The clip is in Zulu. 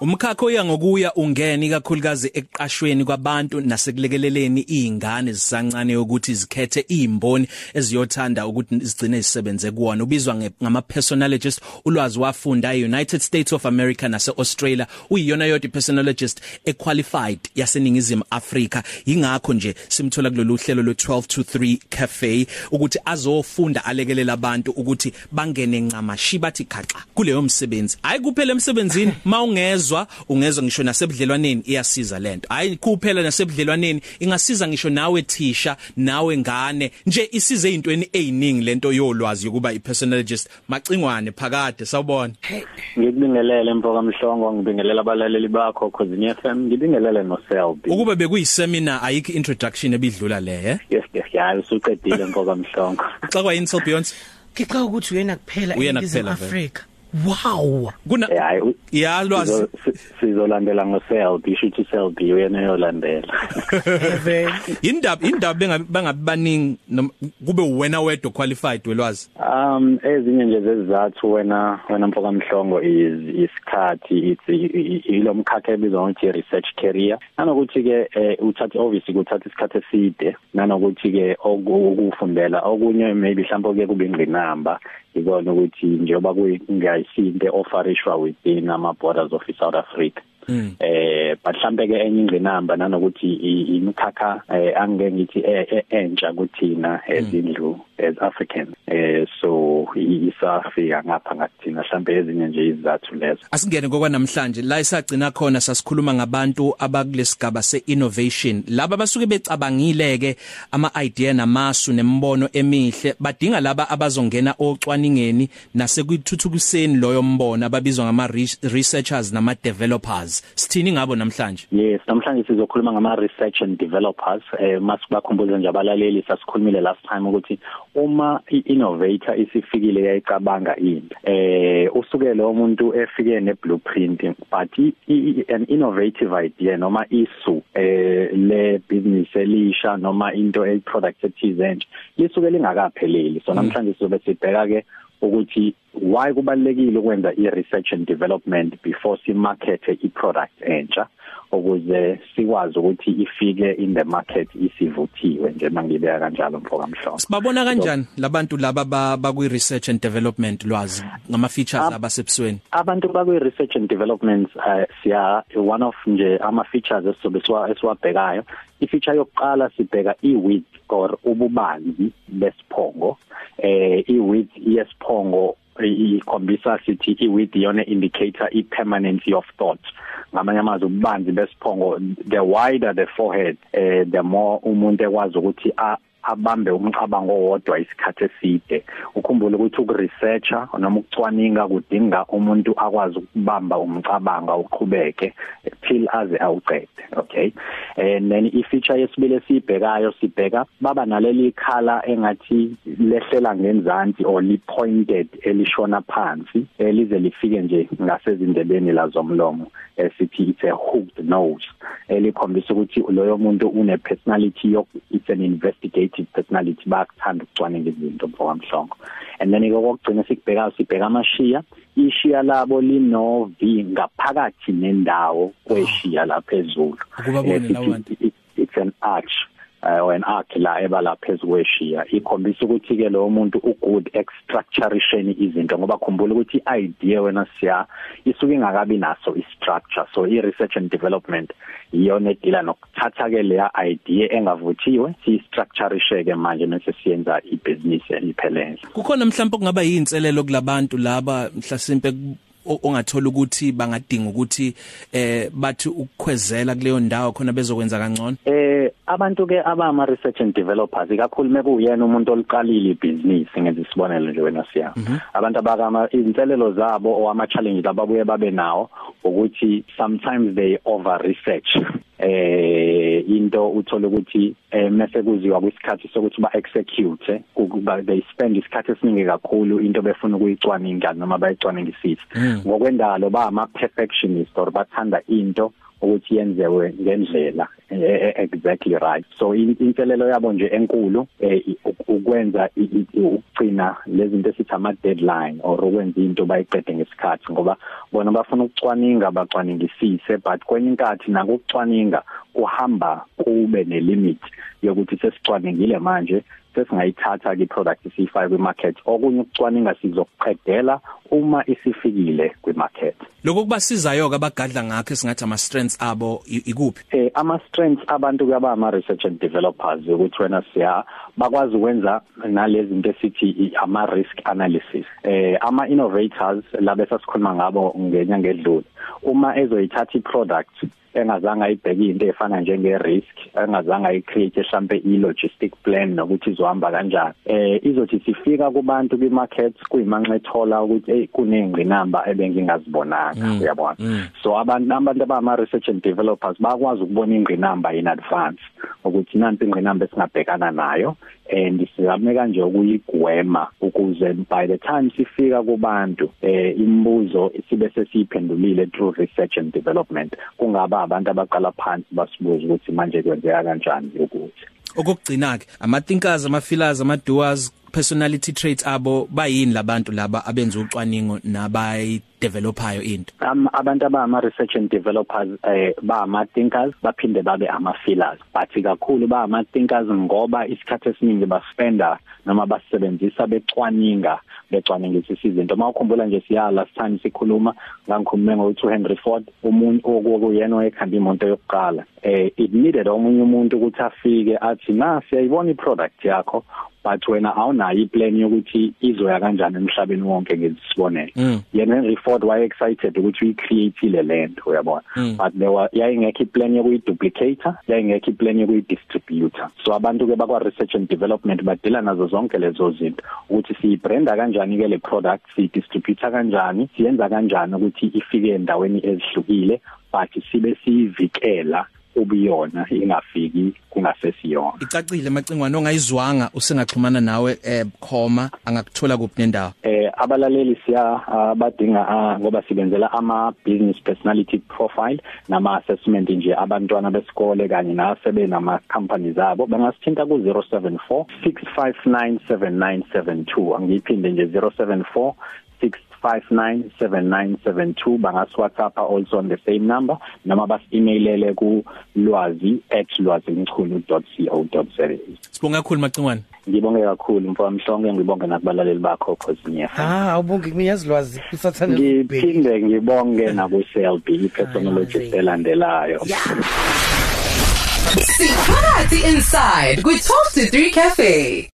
Umkhakha oya ngokuya ungena ikakhulukazi eqashweni kwabantu nasekulekeleleni izingane zisancane ukuthi zikhethe izimboni eziyothanda ukuthi zigcine zisebenze kuona ubizwa ngama personologist ulwazi wafunda eUnited States of America nase Australia uyiyona yodwa personologist equalified yaseningizimu Afrika. Ingakho nje simthola kulolu hlelo lo 12 to 3 cafe ukuthi azofunda alekelela abantu ukuthi bangene ncamashi bathi khaxa kuleyo msebenzi. Hayi kuphela emsebenzini mawungezwe ungezwa ungezwa ngisho nasebudlelwaneni iyasiza lento hayi kuphela nasebudlelwaneni ingasiza ngisho nawe thisha nawe ngane nje isize ezintweni eziningi lento yolwazi yokuba ipersonologist macingwane phakade sawubona. Ngikubingelele mfoka mhlongo ngibingelela abalaleli bakho Khosini FM ngibingelele no Selby ukube bekuyiseminar ayikho introduction ebidlula le he? Yes yes ya usuqedile mfoka mhlongo xa kwa insel beyond Ngicela ukuthi uyena kuphela eNingizimu Afrika. Wow. Kuna hayi yalwazi sizolandela ngosel bisho ukuthi sel bi uyena yolandela indaba indaba bengabaningi kube wena wedwa qualified welwazi? Um ezinye nje zezizathu wena wena mfoka mhlongo is isikhathi it's ilomkhakha ebizwa ngokuthi research career. Nanokuthi ke uthatha obviously kuthatha isikhathi eside nanokuthi ke okufundela okunye maybe mhlawumbe ke kube ingqinamba. Ikona ukuthi njengoba kuyayisinte offerishwa within ama borders of South Africa. Mm. eh mhlambe ke enye ingqinamba nanokuthi imikhakha angeke ngithi entsha kuthina ezindlu as Africans. Eh so isafika ngapha ngathina mhlambe ezinye nje izathu lezo. Asingene kokwanamhlanje la isagcina khona sasikhuluma ngabantu abakulesigaba seinnovation. Laba basuke becabangile ke ama idea namasu nembono emihle badinga laba abazongena ocwaningeni nasekuthuthukiseni loyo mbono ababizwa ngama researchers nama developers sithini ngabo namhlanje? Yes namhlanje sizokhuluma ngama research and developers. Eh masibakhumbule nje abalaleli sasikhulumile last time ukuthi uma i-innovator isifikile yayicabanga into. Eh usuke lo muntu efike ne blueprint but an innovative idea noma isu eh le business elisha noma into e product ethize nje lisuke lingakapheleli. So namhlanje sizobe sibheka ke ukuthi why kubalekile ukwenza i-research and development before si market i-product entsha? Ukuze sikwazi ukuthi ifike in the market isivuthiwe nje mangibeka kanjalo mfoka mhlongo. Sibabona kanjani labantu laba bakwi research and development lwazi ngama features abasebusweni? abantu bakwi research and development uh, siya one of nje ama features esizobe siwabhekayo i feature yokuqala sibheka i width or ububanzi besiphongo eh i width yesiphongo ikhombisa sithi i width yona indicator i permanency of thought ngamanye amazwi ububanzi besiphongo the wider the forehead eh the more umuntu ekwazi ukuthi abambe umcabango owodwa isikhathi eside. Ukhumbule ukuthi ukuresearcher noma ukucwaninga kudinga umuntu akwazi ukubamba umcabango uqhubeke till aze awuqede okay? And then i feature yesibili esibhekayo sibheka baba naleli khala engathi lehlela ngenzansi or li pointed elishona phansi elize lifike nje ngasezindebeni la zomlomo esithi it's a hooked nose elikhombisa ukuthi loyo muntu une personality yok it's an investigative personality bakuthanda ukucwaninga izinto mfokamhlongo and then ikokugcina sikubheka sibheka amashiya. Ishiya labo lino V ngaphakathi nendawo kweshiya laphezulu. It's an arch. Uh, or an arc la ebala phezukweshiya ikhombisa ukuthi ke lo muntu ugood exstructuration izinto ngoba khumbula ukuthi idea wena siya isuke ingakabi naso istructure. So i research and development iyona edila nokuthatha ke leya idea engavuthiwe si structureishe ke manje mase siyenza ibusiness eliphelele. Kukhona mhlawumbe kungaba yinselelo kulabantu laba mhlasimpe ongathola ukuthi bangadinga ukuthi eh bathi ukukhwezela kuleyo ndawo khona bezokwenza kangcono? Eh abantu ke abama research and developers ikakhulu mekuyena umuntu oliqalile ibusiness ngenza isibonelo nje wena siya. Abantu abakama izinselelo zabo o ama challenges ababuye babe nawo ukuthi sometimes they over research eh into uthola ukuthi eh mase kuziwa kwisikhathi sokuthi ba execute kuba they spend isikhathi esiningi kakhulu into befuna ukuyicwaninga noma bayicwaningisise. Ngokwendalo ba ama perfectionist or bathanda into ukuthi yenzewe ngendlela e- e- exactly right. So in- inselelo yabo nje enkulu eh, i- u- ukwenza i- i- ukugcina lezi zinto esithi ama deadline or ukwenza into bayiqede ngesikhathi ngoba bona bafuna ukucwaninga bacwaningisise but kwenye inkathi nakucwaninga kuhamba kube ne limit yokuthi sesicwaningile manje sesingayithatha ke product siyifake kwimarket. Okunye ukucwaninga sizokuqedela uma isifikile kwimarket. Lokho kubasizayo ke abagadla ngakho singathi ama strengths abo i- ikuphi? Eh ama strengths abantu kuyaba ama research and developers ukuthi wena siya bakwazi ukwenza nalezi zinto esithi i- ama risk analysis. Eh ama innovators labe sasikhuluma ngabo ngenyanga edlule. Uma ezoyithatha iproduct engazange ayibheke into efana njenge risk engazange ayicreate mhlambe i logistic plan nokuthi izohamba kanjani. Eh izothi sifika kubantu kwi market kuyimanxa ethola ukuthi hey kunengqinamba ebengingazibonanga. Mm, uyabona? mm. so abantu abantu abama research and developers bakwazi ukubona ingqinamba in advance ukuthi nansi ingqinamba esingabhekana nayo and sizame kanje ukuyigwema ukuze by the time sifika kubantu eh imibuzo sibe sesiyiphendulile through research and development kungaba abantu abaqala phansi basibuza ukuthi manje kwenzeka kanjani ukuthi. Okugcina ke ama thinkers ama feelers ama doers personality traits abo bayini labantu laba abenza ucwaningo nabayi developayo into? Um, abantu abama research and developers eh ba ama thinkers baphinde babe ama feelers but kakhulu ba ama thinkers ngoba isikhathi esiningi baspenda noma basebenzisa becwaninga becwaningisisa izinto. Mawukhumbula nje siya last time sikhuluma ngangikhulume ngo Henry Ford umuntu okuyena oyekhanda imoto yokuqala. Eh it needed omunye umuntu ukuthi afike athi na siyayibona iproduct yakho. But wena awunayo iplan yokuthi izoya kanjani emhlabeni wonke ngesibonelo Mm. yena Henry Ford waye excited ukuthi uyicreate land uyabona Mm. but there were yayingekho iplan yokuyiduplicator yayingekho iplan yokuyidistributor so abantu ke bakwa research and development badila nazo zonke lezo zinto ukuthi siyibranda kanjani ke le product siyidistributor kanjani siyenza kanjani ukuthi ifike endaweni ezihlukile but sibe siyivikela ubiyona ingafiki kungasesiyona icacile macingwane ongayizwanga usengaxhumana nawe eh khoma angakuthola kuphi nendawo? Eh abalaleli siya abadinga ah, ngoba sibenzela ama business personality profile nama assessment nje abantwana besikole kanye nasebe nama companies abo bangasithinta ku 074 6597972 angiphinde nje 074 597972 bangas WhatsApp also on the same number noma bas emailele ku lwazi@lwazinchunu.co.za sibonga kakhulu macingwane ngibonge kakhulu mfowamhlonge ngibonge nakubalaleli bakho khosini FM ah awubonge ngiyazilwazi kusathana ngiphinde ngibonge naku-CLB i-personology Yazi. elandelayo Sikhathi inside kwi 12 to 3 cafe.